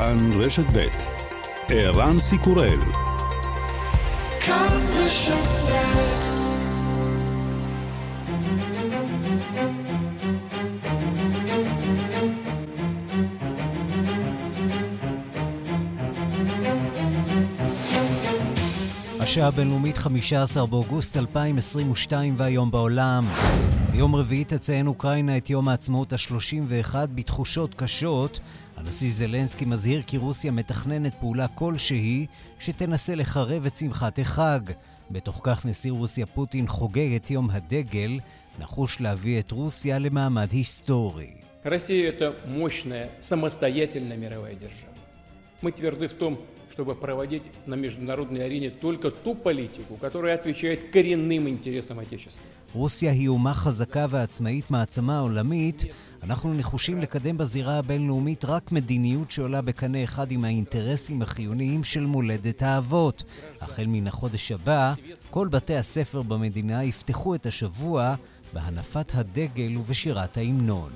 כאן רשת ב' ערן סיקורל כאן רשת השעה הבינלאומית 15 באוגוסט 2022 והיום בעולם. ביום רביעי תציין אוקראינה את יום העצמאות ה-31 בתחושות קשות. הנשיא זלנסקי מזהיר כי רוסיה מתכננת פעולה כלשהי שתנסה לחרב את שמחת החג. בתוך כך נשיא רוסיה פוטין חוגג את יום הדגל, נחוש להביא את רוסיה למעמד היסטורי. Россия – это мощная, самостоятельная мировая держава. Мы тверды в том, чтобы проводить на международной арене только ту политику, которая отвечает коренным интересам Отечества. רוסיה היא אומה חזקה ועצמאית מעצמה עולמית. אנחנו נחושים לקדם בזירה הבינלאומית רק מדיניות שעולה בקנה אחד עם האינטרסים החיוניים של מולדת האבות. החל מן החודש הבא, כל בתי הספר במדינה יפתחו את השבוע בהנפת הדגל ובשירת ההמנון.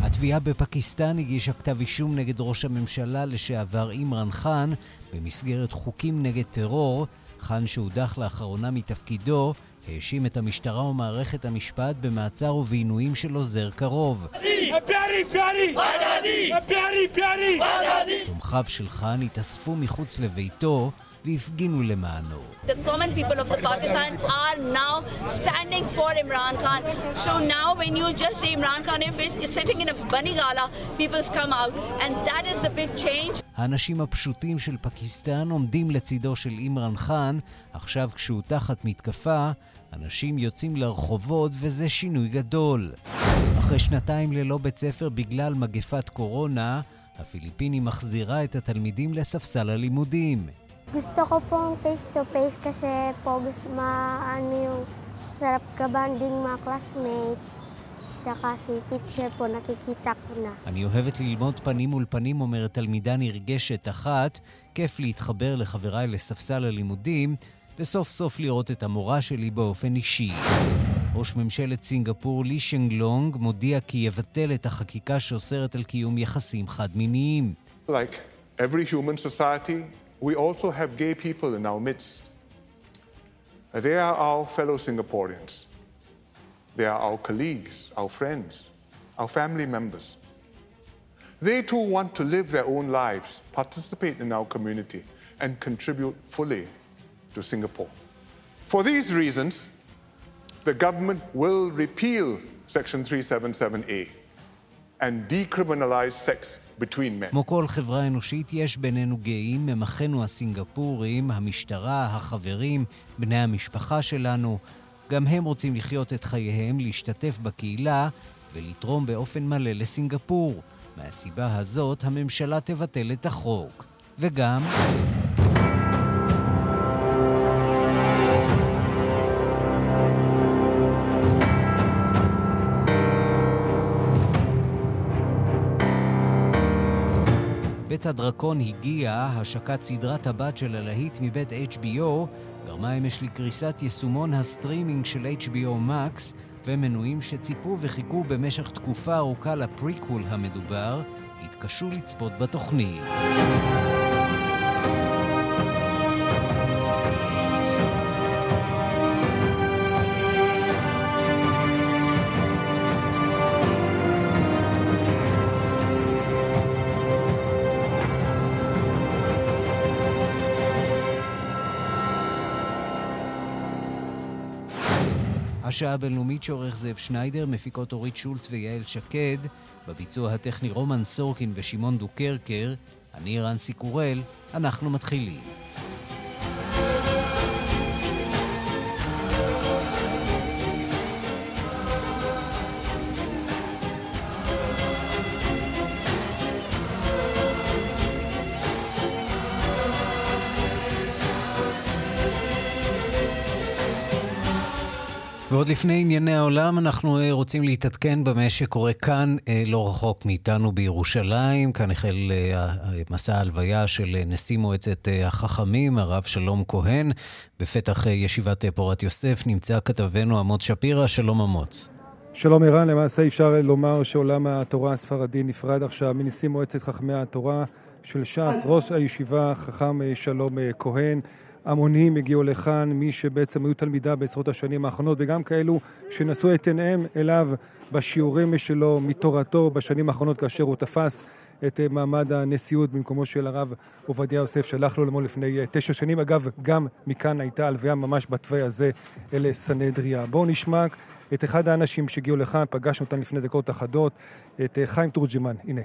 התביעה בפקיסטן הגישה כתב אישום נגד ראש הממשלה לשעבר אימרן חאן במסגרת חוקים נגד טרור. חאן שהודח לאחרונה מתפקידו האשים את המשטרה ומערכת המשפט במעצר ובעינויים של עוזר קרוב. תומכיו של חאן התאספו מחוץ לביתו והפגינו למענו. The common people of the Pakistan are now standing for Imran Khan. So now when you just say Imran Khan if he's sitting in a bunny gala, people come out and that is the big change. האנשים הפשוטים של פקיסטן עומדים לצידו של אימרן חאן, עכשיו כשהוא תחת מתקפה, אנשים יוצאים לרחובות וזה שינוי גדול. אחרי שנתיים ללא בית ספר בגלל מגפת קורונה, הפיליפינים מחזירה את התלמידים לספסל הלימודים. Gusto ko pong face-to-face kasi po gusto maano yung sarap kabanding mga classmate. tsaka si teacher po nakikita ko na. אני אוהבת ללמוד פנים מול פנים, אומרת תלמידה נרגשת אחת. כיף להתחבר לחבריי לספסל הלימודים, וסוף סוף לראות את המורה שלי באופן אישי. ראש ממשלת סינגפור לי שנגלונג מודיע כי יבטל את החקיקה שאוסרת על קיום יחסים חד-מיניים. Like every human society, we also have gay people in our midst. They are our fellow Singaporeans. They are our colleagues, our friends, our family members. They too want to live their own lives, participate in our community, and contribute fully to Singapore. For these reasons, the government will repeal Section 377A and decriminalize sex כמו כל חברה אנושית, יש בינינו גאים, ממחינו הסינגפורים, המשטרה, החברים, בני המשפחה שלנו. גם הם רוצים לחיות את חייהם, להשתתף בקהילה ולתרום באופן מלא לסינגפור. מהסיבה הזאת הממשלה תבטל את החוק. וגם... בית הדרקון הגיע, השקת סדרת הבת של הלהיט מבית HBO, גרמה אמש לקריסת יישומון הסטרימינג של HBO Max, ומנויים שציפו וחיכו במשך תקופה ארוכה לפריקול המדובר, התקשו לצפות בתוכנית. השעה הבינלאומית שעורך זאב שניידר, מפיקות אורית שולץ ויעל שקד, בביצוע הטכני רומן סורקין ושמעון דוקרקר, אני רנסי קורל, אנחנו מתחילים. ועוד לפני ענייני העולם, אנחנו אה, רוצים להתעדכן במה שקורה כאן, אה, לא רחוק מאיתנו בירושלים. כאן החל אה, מסע ההלוויה של נשיא מועצת החכמים, הרב שלום כהן. בפתח ישיבת פורת יוסף נמצא כתבנו אמוץ שפירא. שלום אמוץ. שלום ערן, למעשה אפשר לומר שעולם התורה הספרדי נפרד עכשיו מנשיא מועצת חכמי התורה. של ש"ס, ראש הישיבה חכם שלום כהן. המונים הגיעו לכאן, מי שבעצם היו תלמידה בעשרות השנים האחרונות, וגם כאלו שנשאו את עיניהם אליו בשיעורים שלו מתורתו בשנים האחרונות, כאשר הוא תפס את מעמד הנשיאות במקומו של הרב עובדיה יוסף, שהלך לו לעולמו לפני תשע שנים. אגב, גם מכאן הייתה הלוויה ממש בתוואי הזה אל סנהדריה. בואו נשמע את אחד האנשים שהגיעו לכאן, פגשנו אותם לפני דקות אחדות, את חיים תורג'מן. הנה.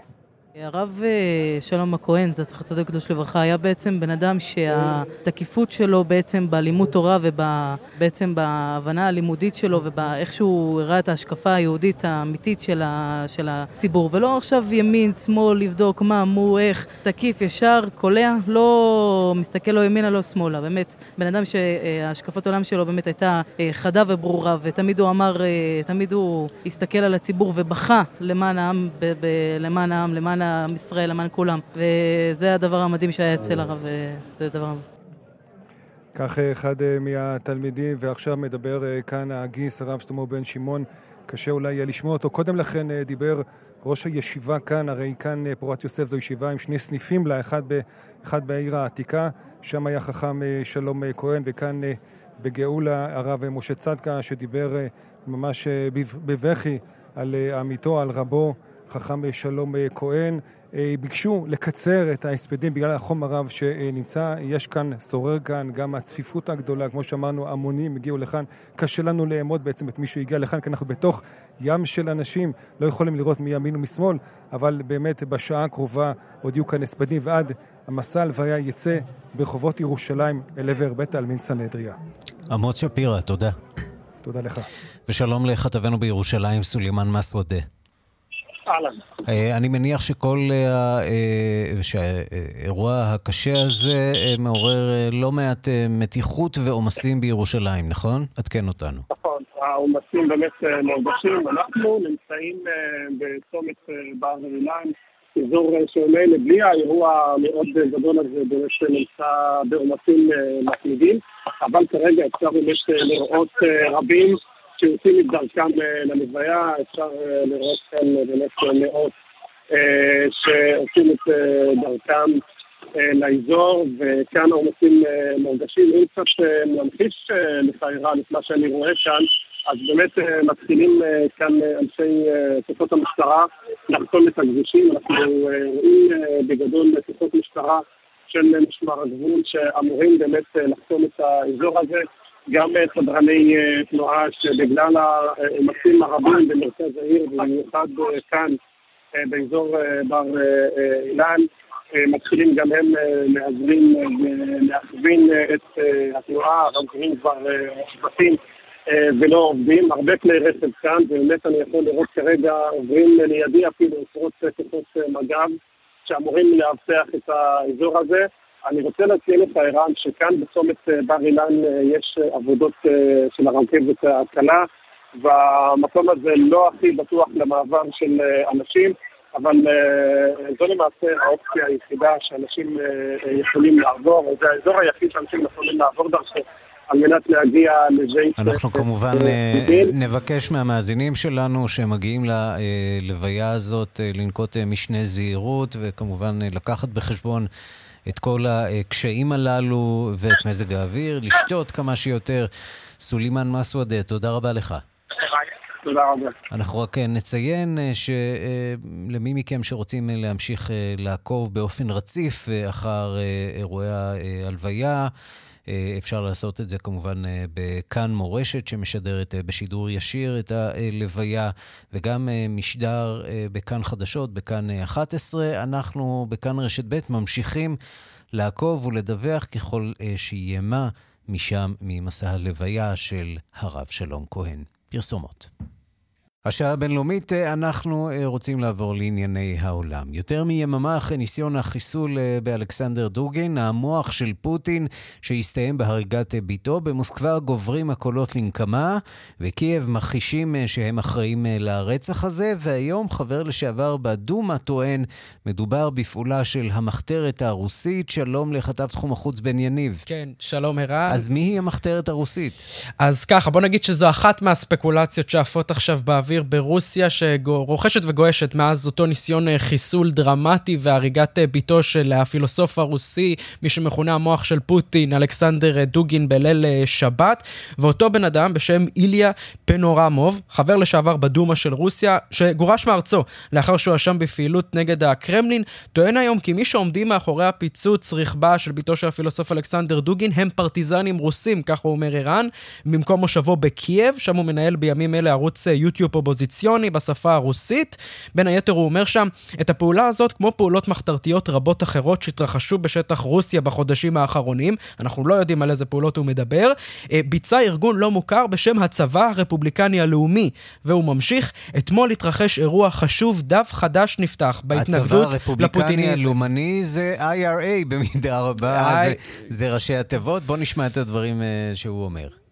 הרב אה, שלום הכהן, זכר צדיק קדוש לברכה, היה בעצם בן אדם שהתקיפות שלו בעצם בלימוד תורה ובעצם בהבנה הלימודית שלו ובאיך שהוא הראה את ההשקפה היהודית האמיתית של, ה, של הציבור ולא עכשיו ימין, שמאל, לבדוק מה, מו, איך, תקיף, ישר, קולע, לא מסתכל לא ימינה, לא שמאלה, באמת בן אדם שהשקפת עולם שלו באמת הייתה אה, חדה וברורה ותמיד הוא אמר, אה, תמיד הוא הסתכל על הציבור ובכה למען העם, ב, ב, למען העם, למען עם ישראל, למען כולם. וזה הדבר המדהים שהיה אצל הרב, זה דבר... כך אחד אה, מהתלמידים, ועכשיו מדבר אה, כאן הגיס, הרב שלמה בן שמעון, קשה אולי לשמוע אותו. קודם לכן אה, דיבר ראש הישיבה כאן, הרי כאן פורת יוסף זו ישיבה עם שני סניפים לה, אחד, ב, אחד בעיר העתיקה, שם היה חכם שלום כהן, וכאן בגאולה הרב משה צדקה, שדיבר ממש בבכי על עמיתו, על רבו. חכם שלום אה, כהן, אה, ביקשו לקצר את ההספדים בגלל החום הרב שנמצא. יש כאן, שורר כאן גם הצפיפות הגדולה, כמו שאמרנו, המונים הגיעו לכאן. קשה לנו לאמוד בעצם את מי שהגיע לכאן, כי אנחנו בתוך ים של אנשים, לא יכולים לראות מימין ומשמאל, אבל באמת בשעה הקרובה עוד יהיו כאן הספדים, ועד המסע הלוויה יצא ברחובות ירושלים אל עבר בית העלמין סנהדריה. עמוד שפירא, תודה. תודה לך. ושלום לכתבנו בירושלים, סולימאן מסוודה. אהלן. אה, אני מניח שכל אה, אה, שהאירוע הקשה הזה מעורר לא מעט מתיחות ועומסים בירושלים, נכון? עדכן אותנו. נכון, העומסים באמת מורגשים. אנחנו נמצאים בצומת בר אילן, אזור שממילא בלי האירוע המאוד גדול הזה באמת נמצא בעומסים מתמידים, אבל כרגע אפשר באמת לראות רבים שיוצאים את דרכם אה, ללוויה, אפשר אה, לראות כאן אה, באמת מאות שעושים את דרכם לאזור, וכאן העומסים מורגשים. אם קצת ממחיש לך, ערן, את מה שאני רואה כאן, אז באמת מתחילים כאן אנשי כוחות המשטרה לחתום את הכבישים. אנחנו רואים בגדול כוחות משטרה של משמר הגבול שאמורים באמת לחתום את האזור הזה. גם סדרני אה, תנועה שבגלל העומסים הרבים במרכז העיר, במיוחד אה, כאן באזור אה, בר אילן, מתחילים גם הם להזמין ולהכווין את התנועה, הרמקרים כבר שבטים ולא עובדים. הרבה כלי רכב כאן, ובאמת אני יכול לראות כרגע עוברים לידי אפילו עשרות כוחות מג"ב שאמורים לאבטח את האזור הזה. אני רוצה להציע לך, ערן, שכאן בצומת אה, בר אילן אה, יש אה, עבודות של הרכבת הקלה, והמקום הזה לא הכי בטוח למעבר של אנשים, אבל זו למעשה האופציה היחידה שאנשים יכולים לעבור, זה האזור היחיד שאנשים יכולים לעבור דרכו. על מנת להגיע לבית... אנחנו כמובן נבקש מהמאזינים שלנו שמגיעים ללוויה הזאת לנקוט משנה זהירות וכמובן לקחת בחשבון את כל הקשיים הללו ואת מזג האוויר, לשתות כמה שיותר. סולימאן מסוודה, תודה רבה לך. תודה רבה. אנחנו רק נציין אה, שלמי מכם שרוצים להמשיך אה, לעקוב באופן רציף אה, אחר אירועי ההלוויה, אה, אפשר לעשות את זה כמובן אה, בכאן מורשת, שמשדרת אה, בשידור ישיר את הלוויה, וגם משדר בכאן חדשות, בכאן 11. אנחנו בכאן רשת ב' ממשיכים לעקוב ולדווח ככל שיהיה מה משם, ממסע הלוויה של הרב שלום כהן. פרסומות. השעה הבינלאומית, אה, אנחנו אה, רוצים לעבור לענייני העולם. יותר מיממה אחרי ניסיון החיסול אה, באלכסנדר דוגין, המוח של פוטין שהסתיים בהריגת ביתו, במוסקבה גוברים הקולות לנקמה, וקייב מכחישים שהם אחראים לרצח הזה, והיום חבר לשעבר בדומה טוען, מדובר בפעולה של המחתרת הרוסית. שלום לכתב תחום החוץ בן יניב. כן, שלום ערן. אז מי היא המחתרת הרוסית? אז ככה, בוא נגיד שזו אחת מהספקולציות שעפות עכשיו באוויר. האוויר ברוסיה שרוכשת וגועשת מאז אותו ניסיון אה, חיסול דרמטי והריגת אה, ביתו של הפילוסוף הרוסי, מי שמכונה המוח של פוטין, אלכסנדר דוגין בליל שבת, ואותו בן אדם בשם איליה פנורמוב, חבר לשעבר בדומה של רוסיה, שגורש מארצו לאחר שהואשם בפעילות נגד הקרמלין, טוען היום כי מי שעומדים מאחורי הפיצוץ רכבה של ביתו של הפילוסוף אלכסנדר דוגין הם פרטיזנים רוסים, כך הוא אומר ערן, במקום מושבו בקייב, שם הוא מנהל בימים אלה ערוץ יוטיוב אופוזיציוני בשפה הרוסית. בין היתר הוא אומר שם, את הפעולה הזאת, כמו פעולות מחתרתיות רבות אחרות שהתרחשו בשטח רוסיה בחודשים האחרונים, אנחנו לא יודעים על איזה פעולות הוא מדבר, אה, ביצע ארגון לא מוכר בשם הצבא הרפובליקני הלאומי. והוא ממשיך, אתמול התרחש אירוע חשוב, דף חדש נפתח בהתנגדות לפוטיניזם. הצבא הרפובליקני הלאומני זה IRA במידה רבה, I... זה, זה ראשי התיבות. בוא נשמע את הדברים uh, שהוא אומר.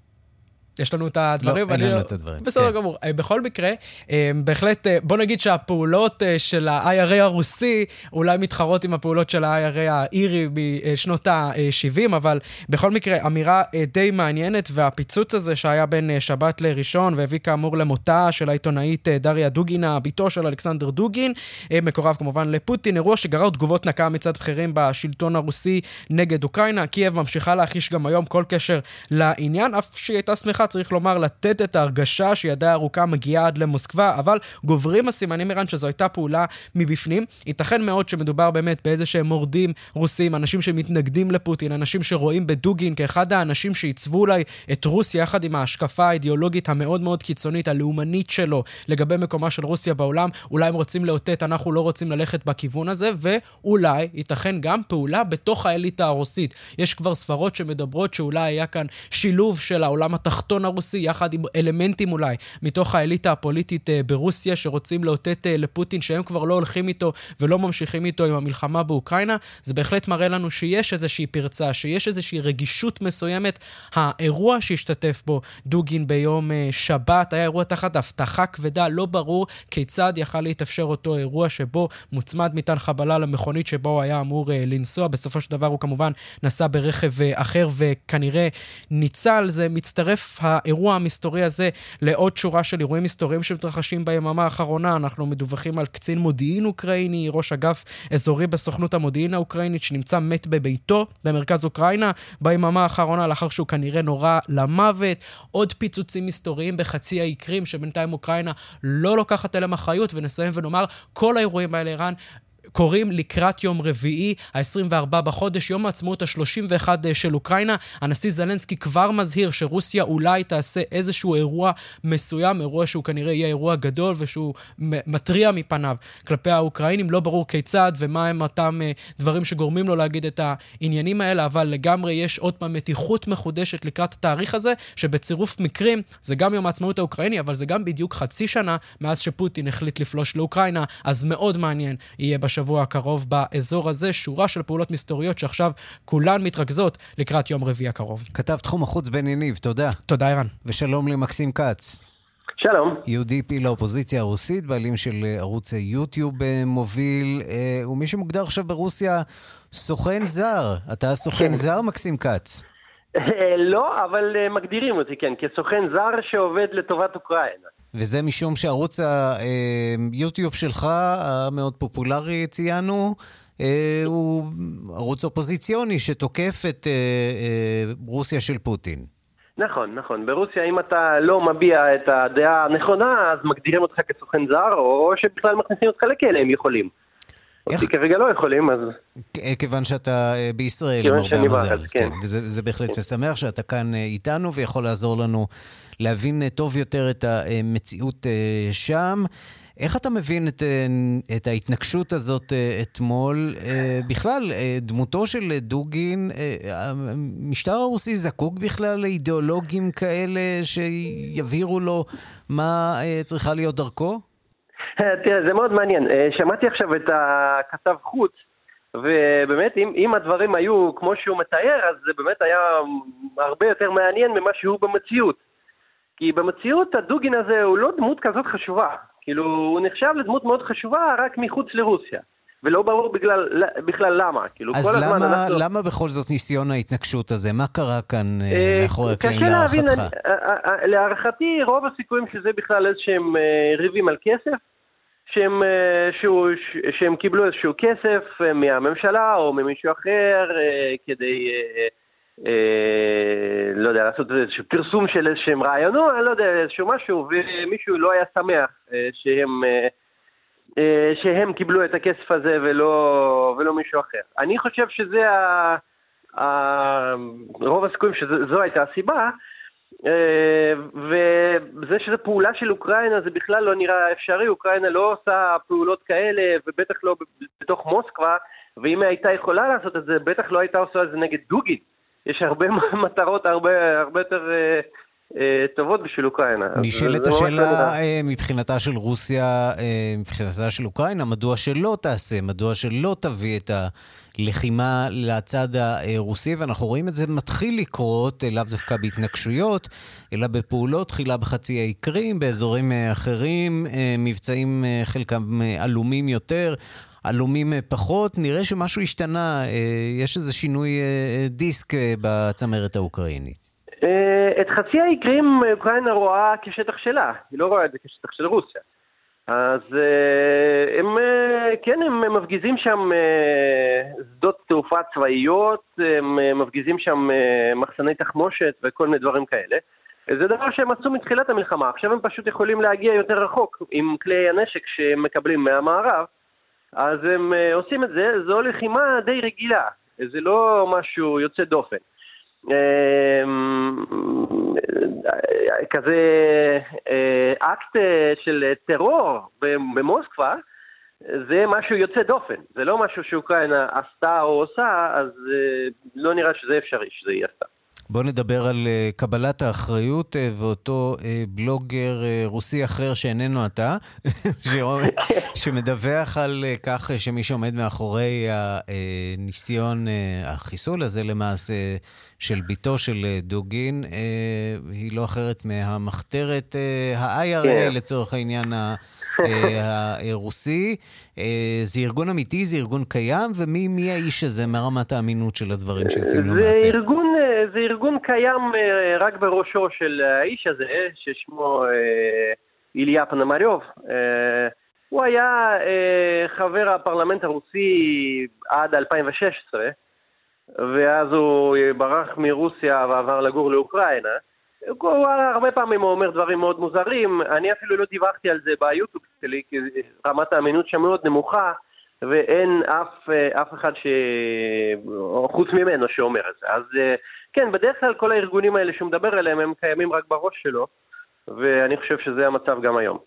יש לנו את הדברים. לא, אין לנו לא- את הדברים. בסדר כן. גמור. אה, בכל מקרה, אה, בהחלט, אה, בוא נגיד שהפעולות של ה-IRA הרוסי אולי מתחרות עם הפעולות של ה-IRA האירי משנות ה-70, אבל בכל מקרה, אמירה די מעניינת, והפיצוץ הזה שהיה בין שבת לראשון, והביא כאמור למותה של העיתונאית דריה דוגינה, בתו של אלכסנדר דוגין, מקורב כמובן לפוטין, אירוע שגרר תגובות נקה מצד בכירים בשלטון הרוסי נגד אוקראינה. קייב ממשיכה להחיש גם היום כל קשר לעניין, אף שהיא הייתה שמחה לך, צריך לומר, לתת את ההרגשה שידה ארוכה מגיעה עד למוסקבה, אבל גוברים הסימנים, ערן, שזו הייתה פעולה מבפנים. ייתכן מאוד שמדובר באמת באיזה שהם מורדים רוסים, אנשים שמתנגדים לפוטין, אנשים שרואים בדוגין כאחד האנשים שעיצבו אולי את רוסיה יחד עם ההשקפה האידיאולוגית המאוד מאוד קיצונית, הלאומנית שלו, לגבי מקומה של רוסיה בעולם. אולי הם רוצים לאותת, אנחנו לא רוצים ללכת בכיוון הזה, ואולי, ייתכן גם פעולה בתוך האליטה הרוסית. יש כבר סברות שמדברות שאולי היה כאן שילוב של העולם התחתון. השלטון הרוסי, יחד עם אלמנטים אולי מתוך האליטה הפוליטית אה, ברוסיה, שרוצים לאותת אה, לפוטין שהם כבר לא הולכים איתו ולא ממשיכים איתו עם המלחמה באוקראינה, זה בהחלט מראה לנו שיש איזושהי פרצה, שיש איזושהי רגישות מסוימת. האירוע שהשתתף בו דוגין ביום אה, שבת היה אירוע תחת הבטחה כבדה, לא ברור כיצד יכל להתאפשר אותו אירוע שבו מוצמד מטען חבלה למכונית שבו הוא היה אמור לנסוע. בסופו של דבר הוא כמובן נסע ברכב אחר וכנראה ניצל. זה מצטרף האירוע המסתורי הזה לעוד שורה של אירועים מסתוריים שמתרחשים ביממה האחרונה. אנחנו מדווחים על קצין מודיעין אוקראיני, ראש אגף אזורי בסוכנות המודיעין האוקראינית, שנמצא מת בביתו במרכז אוקראינה ביממה האחרונה, לאחר שהוא כנראה נורה למוות. עוד פיצוצים מסתוריים בחצי האי קרים, שבינתיים אוקראינה לא לוקחת אליהם אחריות, ונסיים ונאמר, כל האירועים האלה, ערן, קורים לקראת יום רביעי, ה-24 בחודש, יום העצמאות ה-31 אה, של אוקראינה. הנשיא זלנסקי כבר מזהיר שרוסיה אולי תעשה איזשהו אירוע מסוים, אירוע שהוא כנראה יהיה אירוע גדול ושהוא מתריע מפניו כלפי האוקראינים. לא ברור כיצד ומה הם אותם אה, דברים שגורמים לו להגיד את העניינים האלה, אבל לגמרי יש עוד פעם מתיחות מחודשת לקראת התאריך הזה, שבצירוף מקרים זה גם יום העצמאות האוקראיני, אבל זה גם בדיוק חצי שנה מאז שפוטין החליט לפלוש לאוקראינה, אז מאוד מעניין יהיה בשבוע. בשבוע הקרוב באזור הזה, שורה של פעולות מסתוריות שעכשיו כולן מתרכזות לקראת יום רביעי הקרוב. כתב תחום החוץ בן יניב, תודה. תודה, ערן. ושלום למקסים כץ. שלום. יהודי פעיל האופוזיציה הרוסית, בעלים של אה, ערוץ יוטיוב אה, מוביל, אה, ומי שמוגדר עכשיו ברוסיה סוכן זר. אתה סוכן כן. זר, מקסים כץ? לא, אבל מגדירים אותי, כן, כסוכן זר שעובד לטובת אוקראינה. וזה משום שערוץ היוטיוב שלך, המאוד פופולרי, ציינו, אה, הוא ערוץ אופוזיציוני שתוקף את אה, אה, רוסיה של פוטין. נכון, נכון. ברוסיה, אם אתה לא מביע את הדעה הנכונה, אז מגדירים אותך כסוכן זר, או שבכלל מכניסים אותך לכלא, הם יכולים. איך... אותי כרגע לא יכולים, אז... כיוון שאתה בישראל, כיוון שאני בארץ, כן. כן. וזה בהחלט. משמח שאתה כאן איתנו ויכול לעזור לנו להבין אה, טוב יותר את המציאות אה, שם. איך אתה מבין את, אה, את ההתנגשות הזאת אתמול? בכלל, דמותו של דוגין, המשטר הרוסי זקוק בכלל לאידיאולוגים כאלה שיבהירו לו מה צריכה להיות דרכו? תראה, זה מאוד מעניין. שמעתי עכשיו את הכתב חוץ, ובאמת, אם, אם הדברים היו כמו שהוא מתאר, אז זה באמת היה הרבה יותר מעניין ממה שהוא במציאות. כי במציאות הדוגין הזה הוא לא דמות כזאת חשובה. כאילו, הוא נחשב לדמות מאוד חשובה רק מחוץ לרוסיה. ולא ברור בגלל, בכלל למה. כאילו, אז למה, אנחנו... למה בכל זאת ניסיון ההתנגשות הזה? מה קרה כאן אה, אה מאחורי הקלעים להערכתך? להבין, להערכתי רוב הסיכויים שזה בכלל איזשהם ריבים על כסף. שהם, שהוא, שהם קיבלו איזשהו כסף מהממשלה או ממישהו אחר כדי אה, לא יודע, לעשות איזשהו פרסום של איזשהם רעיונות, אני לא יודע, איזשהו משהו, ומישהו לא היה שמח אה, שהם, אה, אה, שהם קיבלו את הכסף הזה ולא, ולא מישהו אחר. אני חושב שזה ה... רוב הסיכויים שזו הייתה הסיבה, אה, וזה שזו פעולה של אוקראינה זה בכלל לא נראה אפשרי, אוקראינה לא עושה פעולות כאלה, ובטח לא בתוך מוסקבה, ואם היא הייתה יכולה לעשות את זה, בטח לא הייתה עושה את זה נגד דוגי. יש הרבה מטרות הרבה, הרבה יותר אה, אה, טובות בשביל אוקראינה. נשאלת השאלה אה, מבחינתה של רוסיה, אה, מבחינתה של אוקראינה, מדוע שלא תעשה, מדוע שלא תביא את הלחימה לצד הרוסי, ואנחנו רואים את זה מתחיל לקרות, אה, לאו דווקא בהתנגשויות, אלא בפעולות, תחילה בחצי האי קרים, באזורים אה, אחרים, אה, מבצעים אה, חלקם אה, עלומים יותר. עלומים אה, פחות, נראה שמשהו השתנה, אה, יש איזה שינוי אה, דיסק בצמרת האוקראינית. את חצי האי קרים אוקראינה רואה כשטח שלה, היא לא רואה את זה כשטח של רוסיה. אז הם, כן, הם מפגיזים שם שדות תעופה צבאיות, הם מפגיזים שם מחסני תחמושת וכל מיני דברים כאלה. זה דבר שהם עשו מתחילת המלחמה, עכשיו הם פשוט יכולים להגיע יותר רחוק עם כלי הנשק שהם מקבלים מהמערב. אז הם עושים את זה, זו לחימה די רגילה, זה לא משהו יוצא דופן. Uh, כזה uh, אקט uh, של טרור במוסקבה, זה משהו יוצא דופן, זה לא משהו שאוקראינה עשתה או עושה, אז לא נראה שזה אפשרי שזה יהיה עשתה. בואו נדבר על uh, קבלת האחריות uh, ואותו uh, בלוגר רוסי אחר שאיננו אתה, שמדווח על כך שמי שעומד מאחורי הניסיון, החיסול הזה למעשה, של בתו של דוגין, היא לא אחרת מהמחתרת ה-IRA כן. לצורך העניין הרוסי. זה ארגון אמיתי, זה ארגון קיים, ומי האיש הזה, מה רמת האמינות של הדברים שיוצאים לו מהפה? זה ארגון זה ארגון קיים אה, רק בראשו של האיש הזה, ששמו אה, איליה פנמריוב. אה, הוא היה חבר הפרלמנט הרוסי עד 2016, ואז הוא ברח מרוסיה ועבר לגור לאוקראינה. הוא הרבה פעמים הוא אומר דברים מאוד מוזרים, אני אפילו לא דיווחתי על זה ביוטיוב שלי, כי רמת האמינות שם מאוד נמוכה. ואין אף, אף אחד ש... חוץ ממנו שאומר את זה. אז כן, בדרך כלל כל הארגונים האלה שהוא מדבר עליהם, הם קיימים רק בראש שלו, ואני חושב שזה המצב גם היום.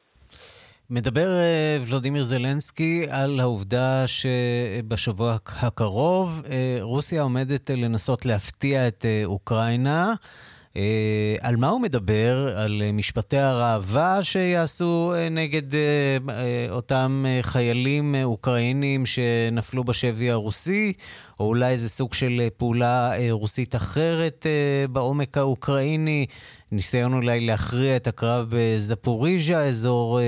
מדבר אה, ולודימיר זלנסקי על העובדה שבשבוע הקרוב אה, רוסיה עומדת לנסות להפתיע את אה, אוקראינה. על מה הוא מדבר? על משפטי הראווה שיעשו נגד אותם חיילים אוקראינים שנפלו בשבי הרוסי? או אולי איזה סוג של אה, פעולה אה, רוסית אחרת אה, בעומק האוקראיני, ניסיון אולי להכריע את הקרב בזפוריז'ה, אזור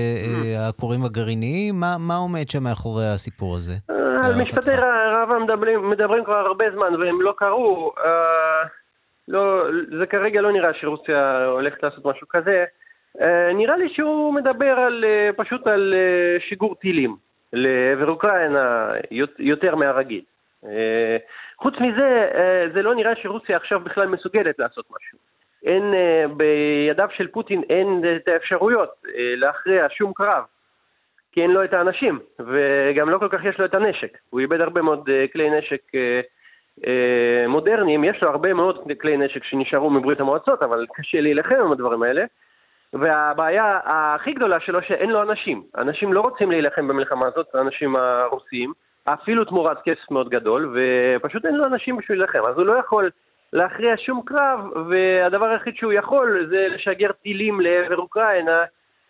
הכורים הגרעיניים, מה, מה עומד שם מאחורי הסיפור הזה? על משפטי מדברים, מדברים כבר הרבה זמן והם לא קרו. לא, זה כרגע לא נראה שרוסיה הולכת לעשות משהו כזה. נראה לי שהוא מדבר על, פשוט על שיגור טילים לעבר אוקראינה יותר מהרגיל. אה, חוץ מזה, אה, זה לא נראה שרוסיה עכשיו בכלל מסוגלת לעשות משהו. אין, אה, בידיו של פוטין אין את האפשרויות להכריע שום קרב, כי אין לו את האנשים, וגם לא כל כך יש לו את הנשק. הוא איבד הרבה מאוד כלי נשק מודרניים, יש הרבה מאוד כלי נשק שנשארו מברית המועצות, אבל קשה להילחם עם הדברים האלה. והבעיה הכי גדולה שלו שאין לו אנשים. אנשים לא רוצים להילחם במלחמה הזאת, האנשים הרוסיים. אפילו תמורת כסף מאוד גדול, ופשוט אין לו אנשים בשביל להילחם, אז הוא לא יכול להכריע שום קרב, והדבר היחיד שהוא יכול זה לשגר טילים לעבר אוקראינה,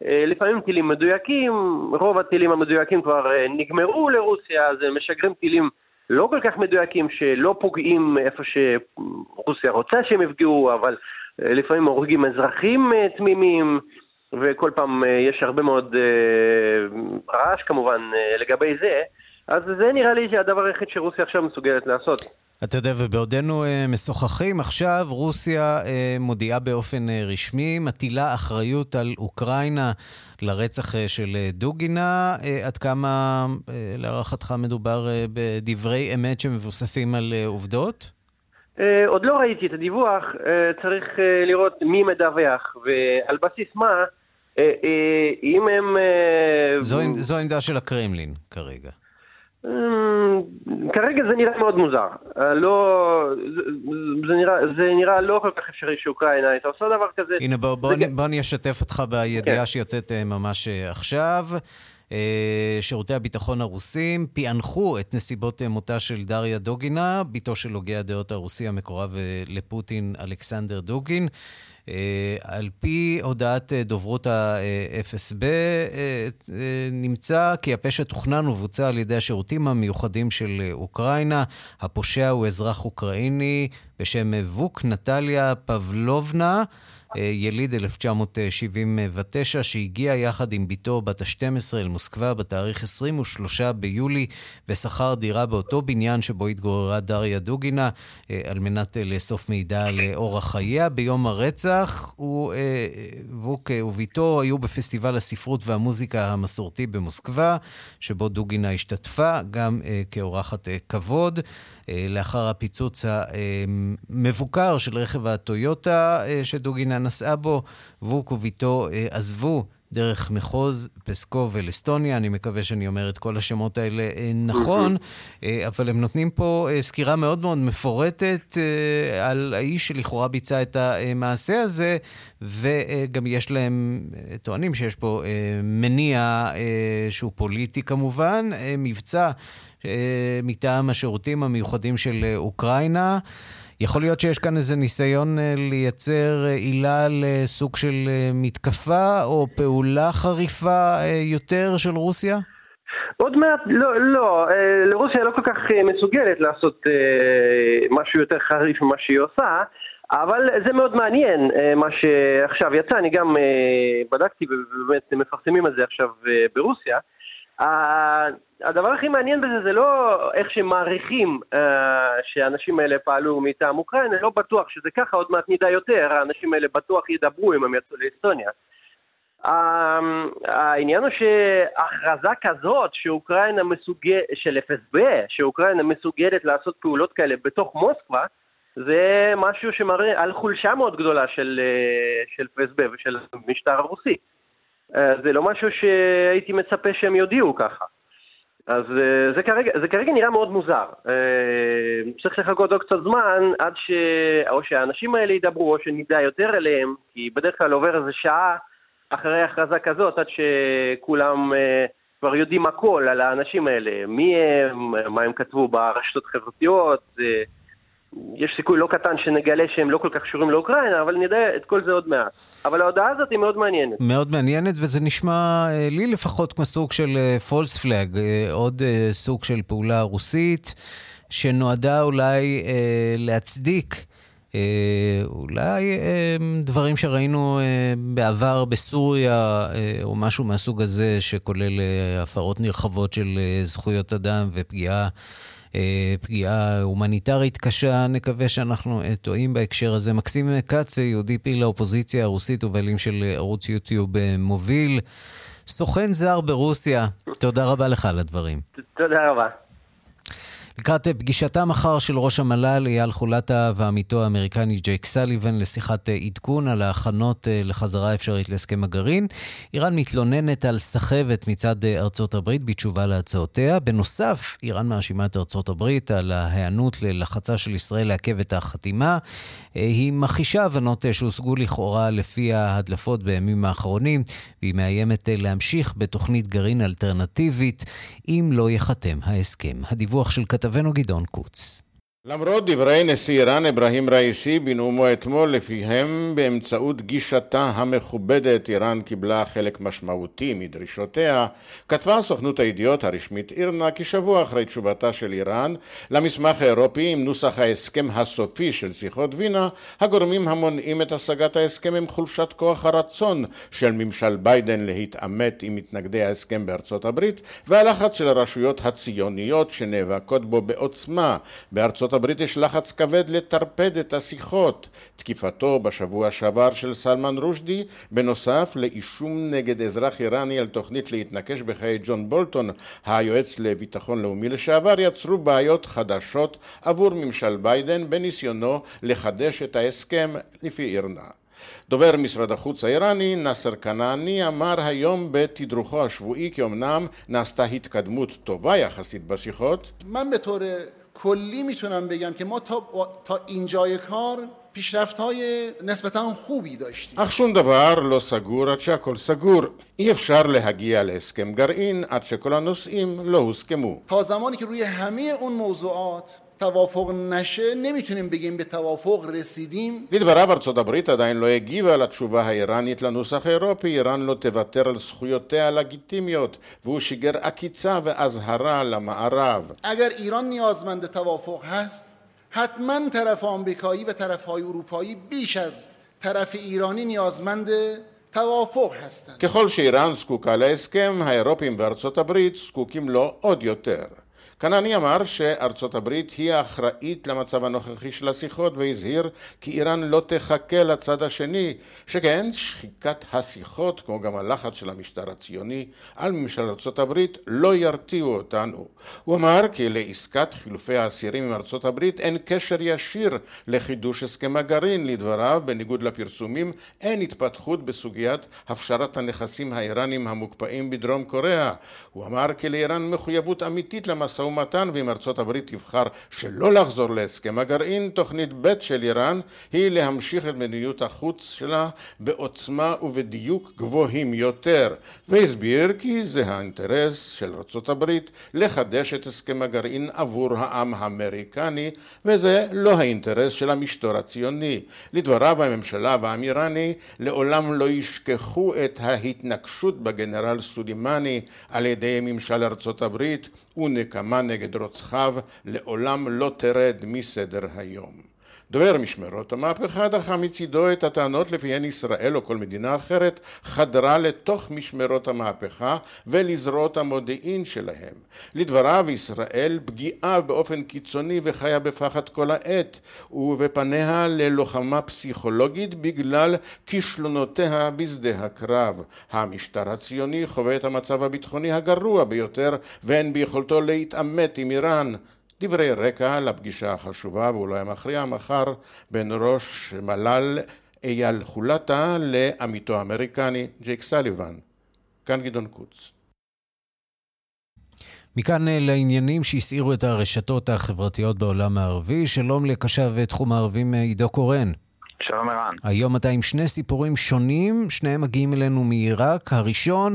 אה, לפעמים טילים מדויקים, רוב הטילים המדויקים כבר אה, נגמרו לרוסיה, אז משגרים טילים לא כל כך מדויקים שלא פוגעים איפה שרוסיה רוצה שהם יפגעו, אבל אה, לפעמים הורגים אזרחים תמימים, וכל פעם יש הרבה מאוד רעש כמובן לגבי זה. אז זה נראה לי הדבר היחיד שרוסיה עכשיו מסוגלת לעשות. אתה יודע, ובעודנו אה, משוחחים, עכשיו רוסיה אה, מודיעה באופן אה, רשמי, מטילה אחריות על אוקראינה לרצח של דוגינה. עד כמה להערכתך מדובר בדברי אמת שמבוססים על עובדות? עוד לא ראיתי את הדיווח, צריך לראות מי מדווח ועל בסיס מה, אם הם... זו, זו העמדה של הקרמלין כרגע. אמ, כרגע זה נראה מאוד מוזר. אה, לא... זה, נראה, זה נראה לא כל כך אפשרי שאוקראינה הייתה עושה דבר כזה. הנה, בוא, בוא, זה... בוא אני אשתף אותך בידיעה כן. שיוצאת אה, ממש אה, עכשיו. אה, שירותי הביטחון הרוסים פענחו את נסיבות מותה של דריה דוגינה, בתו של הוגה הדעות הרוסי המקורב אה, לפוטין, אלכסנדר דוגין. אה, על פי הודעת דוברות ה-FSB, נמצא כי הפשע תוכנן ובוצע על ידי השירותים המיוחדים של אוקראינה. הפושע הוא אזרח אוקראיני בשם ווק נטליה פבלובנה. יליד 1979, שהגיע יחד עם בתו בת ה-12 אל מוסקבה בתאריך 23 ביולי, ושכר דירה באותו בניין שבו התגוררה דריה דוגינה, על מנת לאסוף מידע על אורח חייה. ביום הרצח, הוא, ווק ובתו היו בפסטיבל הספרות והמוזיקה המסורתי במוסקבה, שבו דוגינה השתתפה, גם כאורחת כבוד. לאחר הפיצוץ המבוקר של רכב הטויוטה שדוגינה נסעה בו, ווק וביתו עזבו דרך מחוז פסקוב אל אסטוניה. אני מקווה שאני אומר את כל השמות האלה נכון, אבל הם נותנים פה סקירה מאוד מאוד מפורטת על האיש שלכאורה ביצע את המעשה הזה, וגם יש להם, טוענים שיש פה מניע שהוא פוליטי כמובן, מבצע מטעם השירותים המיוחדים של אוקראינה. יכול להיות שיש כאן איזה ניסיון לייצר עילה לסוג של מתקפה או פעולה חריפה יותר של רוסיה? עוד מעט, לא, לא, לרוסיה לא כל כך מסוגלת לעשות משהו יותר חריף ממה שהיא עושה, אבל זה מאוד מעניין מה שעכשיו יצא, אני גם בדקתי ובאמת מפרסמים את זה עכשיו ברוסיה. הדבר הכי מעניין בזה זה לא איך שמעריכים uh, שהאנשים האלה פעלו מטעם אוקראינה, לא בטוח שזה ככה, עוד מעט נדע יותר, האנשים האלה בטוח ידברו אם הם יצאו לאסטוניה. Uh, העניין הוא שהכרזה כזאת שאוקראינה מסוגלת, של FSB, שאוקראינה מסוגלת לעשות פעולות כאלה בתוך מוסקבה, זה משהו שמראה על חולשה מאוד גדולה של, של FSB ושל המשטר הרוסי. Uh, זה לא משהו שהייתי מצפה שהם יודיעו ככה. אז זה כרגע, זה כרגע נראה מאוד מוזר. צריך לחכות עוד קצת זמן עד ש... או שהאנשים האלה ידברו או שנדע יותר אליהם, כי בדרך כלל עובר איזה שעה אחרי הכרזה כזאת עד שכולם כבר יודעים הכל על האנשים האלה, מי הם, מה הם כתבו ברשתות חברתיות, יש סיכוי לא קטן שנגלה שהם לא כל כך קשורים לאוקראינה, אבל נדע את כל זה עוד מעט. אבל ההודעה הזאת היא מאוד מעניינת. מאוד מעניינת, וזה נשמע לי לפחות כמו סוג של פולס פלאג, עוד סוג של פעולה רוסית, שנועדה אולי להצדיק אה, אולי אה, דברים שראינו אה, בעבר בסוריה, או משהו מהסוג הזה, שכולל הפרות נרחבות של זכויות אדם ופגיעה פגיעה הומניטרית קשה. נקווה שאנחנו טועים בהקשר הזה. מקסים כץ, יהודי פעיל האופוזיציה הרוסית ובעלים של ערוץ יוטיוב מוביל. סוכן זר ברוסיה, תודה רבה לך על הדברים. תודה רבה. לקראת פגישתה מחר של ראש המל"ל אייל חולטה ועמיתו האמריקני ג'ייק סליבן לשיחת עדכון על ההכנות לחזרה אפשרית להסכם הגרעין, איראן מתלוננת על סחבת מצד ארצות הברית בתשובה להצעותיה. בנוסף, איראן מאשימה את ארצות הברית על ההיענות ללחצה של ישראל לעכב את החתימה. היא מכחישה הבנות שהושגו לכאורה לפי ההדלפות בימים האחרונים, והיא מאיימת להמשיך בתוכנית גרעין אלטרנטיבית אם לא ייחתם ההסכם. הדיווח של כתבנו גדעון קוץ. למרות דברי נשיא איראן אברהים ראיסי בנאומו אתמול לפיהם באמצעות גישתה המכובדת איראן קיבלה חלק משמעותי מדרישותיה כתבה סוכנות הידיעות הרשמית אירנה כי שבוע אחרי תשובתה של איראן. למסמך האירופי עם נוסח ההסכם הסופי של שיחות וינה הגורמים המונעים את השגת ההסכם הם חולשת כוח הרצון של ממשל ביידן להתעמת עם מתנגדי ההסכם בארצות הברית והלחץ של הרשויות הציוניות שנאבקות בו בעוצמה בארצות לארצות הברית יש לחץ כבד לטרפד את השיחות. תקיפתו בשבוע שעבר של סלמן רושדי, בנוסף לאישום נגד אזרח איראני על תוכנית להתנקש בחיי ג'ון בולטון, היועץ לביטחון לאומי לשעבר, יצרו בעיות חדשות עבור ממשל ביידן בניסיונו לחדש את ההסכם לפי אירנה. דובר משרד החוץ האיראני, נאסר כנעני, אמר היום בתדרוכו השבועי כי אמנם נעשתה התקדמות טובה יחסית בשיחות. کلی میتونم بگم که ما تا, تا اینجای کار پیشرفت های نسبتا خوبی داشتیم אך שום דבר לא סגור עד שהכל סגור. אי אפשר להגיע להסכם גרעין עד שכל הנושאים לא הוסכמו. تا زمانی که روی همه اون موضوعات توافق نشه نمیتونیم بگیم به توافق רסידים. לדבריו ארצות הברית עדיין לא הגיבה לתשובה האיראנית לנוסח האירופי, איראן לא תוותר על זכויותיה הלגיטימיות, והוא שיגר עקיצה ואזהרה למערב. اگر ایران نیازمند توافق هست حتما طرف آمریکایی و طرف های اروپایی بیش از طرف ایرانی نیازمند توافق هستند. ככל שאיראן זקוקה להסכם, האירופים וארצות הברית זקוקים לו עוד יותר. כנעני אמר שארצות הברית היא האחראית למצב הנוכחי של השיחות והזהיר כי איראן לא תחכה לצד השני שכן שחיקת השיחות כמו גם הלחץ של המשטר הציוני על ממשל ארצות הברית לא ירתיעו אותנו. הוא אמר כי לעסקת חילופי האסירים עם ארצות הברית אין קשר ישיר לחידוש הסכם הגרעין לדבריו בניגוד לפרסומים אין התפתחות בסוגיית הפשרת הנכסים האיראנים המוקפאים בדרום קוריאה. הוא אמר כי לאיראן מחויבות אמיתית למשא ומתן ואם ארצות הברית תבחר שלא לחזור להסכם הגרעין, תוכנית ב' של איראן היא להמשיך את מדיניות החוץ שלה בעוצמה ובדיוק גבוהים יותר, והסביר כי זה האינטרס של ארצות הברית לחדש את הסכם הגרעין עבור העם האמריקני, וזה לא האינטרס של המשטור הציוני. לדבריו הממשלה והעם איראני לעולם לא ישכחו את ההתנקשות בגנרל סולימני על ידי ממשל ארצות הברית ונקמה נגד רוצחיו לעולם לא תרד מסדר היום. דובר משמרות המהפכה דחה מצידו את הטענות לפיהן ישראל או כל מדינה אחרת חדרה לתוך משמרות המהפכה ולזרועות המודיעין שלהם. לדבריו ישראל פגיעה באופן קיצוני וחיה בפחד כל העת ובפניה ללוחמה פסיכולוגית בגלל כישלונותיה בשדה הקרב. המשטר הציוני חווה את המצב הביטחוני הגרוע ביותר ואין ביכולתו להתעמת עם איראן דברי רקע לפגישה החשובה ואולי המכריע מחר בין ראש מל"ל אייל חולטה לעמיתו האמריקני ג'ייק סליבן. כאן גדעון קוץ. מכאן לעניינים שהסעירו את הרשתות החברתיות בעולם הערבי. שלום לקשב תחום הערבים עידו קורן. שלום ערן. היום אתה עם שני סיפורים שונים, שניהם מגיעים אלינו מעיראק. הראשון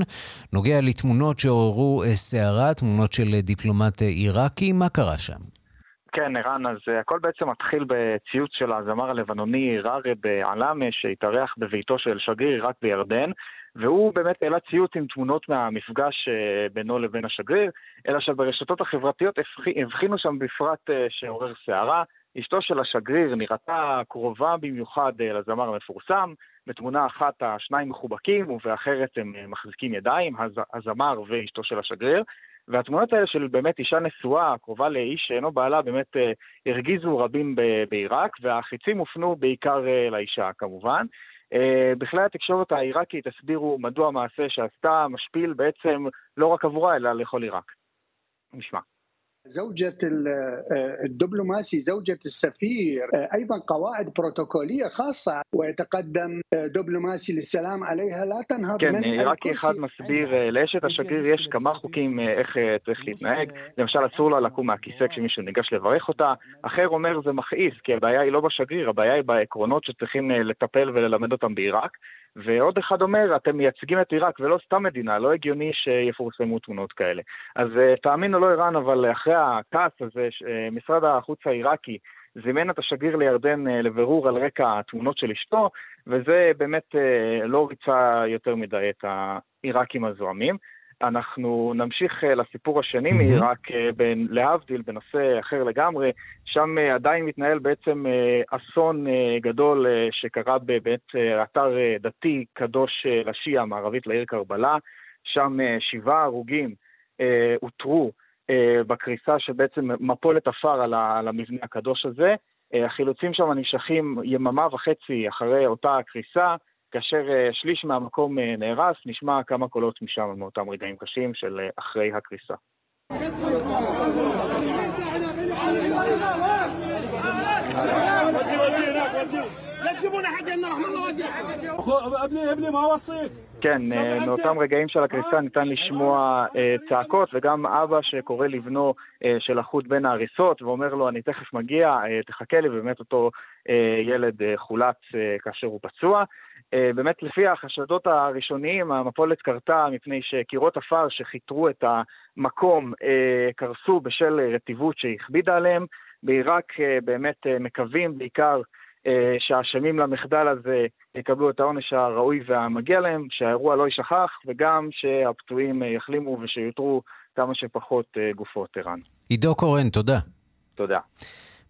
נוגע לתמונות שעוררו אה, סערה, תמונות של אה, דיפלומט אה, עיראקי. מה קרה שם? כן, ערן, אז הכל בעצם מתחיל בציוץ של הזמר הלבנוני רארב עלאמה, שהתארח בביתו של שגריר עיראק בירדן. והוא באמת העלה ציוץ עם תמונות מהמפגש בינו לבין השגריר, אלא שברשתות החברתיות הבחינו שם בפרט שעורר סערה. אשתו של השגריר נראתה קרובה במיוחד אה, לזמר המפורסם, בתמונה אחת השניים מחובקים ובאחרת הם אה, מחזיקים ידיים, הז, הזמר ואשתו של השגריר. והתמונות האלה של באמת אישה נשואה, קרובה לאיש שאינו בעלה, באמת אה, הרגיזו רבים בעיראק, והחיצים הופנו בעיקר לאישה כמובן. בכלי התקשורת העיראקית הסבירו מדוע המעשה שעשתה משפיל בעצם לא רק עבורה, אלא לכל עיראק. נשמע. زوجة الدبلوماسي زوجة السفير أيضا قواعد بروتوكولية خاصة ويتقدم دبلوماسي للسلام عليها لا تنهض כן, רק אחד מסביר לאשת השגריר יש כמה חוקים איך צריך להתנהג למשל אסור לה לקום מהכיסא כשמישהו ניגש לברך אותה אחר אומר זה מכעיס כי הבעיה היא לא בשגריר הבעיה היא בעקרונות שצריכים לטפל וללמד אותם בעיראק ועוד אחד אומר, אתם מייצגים את עיראק ולא סתם מדינה, לא הגיוני שיפורסמו תמונות כאלה. אז תאמין או לא איראן, אבל אחרי הכעס הזה, משרד החוץ העיראקי זימן את השגריר לירדן לבירור על רקע התמונות של אשתו, וזה באמת לא ריצה יותר מדי את העיראקים הזוהמים. אנחנו נמשיך אה, לסיפור השני mm-hmm. מעיראק, אה, להבדיל, בנושא אחר לגמרי. שם אה, עדיין מתנהל בעצם אסון גדול שקרה בבית אתר דתי קדוש לשיעה, מערבית לעיר קרבלה. שם שבעה הרוגים אותרו בקריסה שבעצם מפולת עפר על המבנה הקדוש הזה. החילוצים שם נמשכים יממה וחצי אחרי אותה קריסה. כאשר אה, שליש מהמקום אה, נהרס, נשמע כמה קולות משם מאותם רגעים קשים של אה, אחרי הקריסה. כן, מאותם רגעים של הקריסה ניתן לשמוע צעקות, וגם אבא שקורא לבנו של החוט בין ההריסות ואומר לו, אני תכף מגיע, תחכה לי, ובאמת אותו ילד חולץ כאשר הוא פצוע. אה, באמת לפי החשדות הראשוניים, המפולת קרתה מפני שקירות עפר שחיתרו את המקום אה, קרסו בשל רטיבות שהכבידה עליהם. בעיראק אה, באמת מקווים בעיקר שהאשמים למחדל הזה יקבלו את העונש הראוי והמגיע להם, שהאירוע לא יישכח, וגם שהפצועים יחלימו ושיותרו כמה שפחות גופות ערן. עידו קורן, תודה. תודה.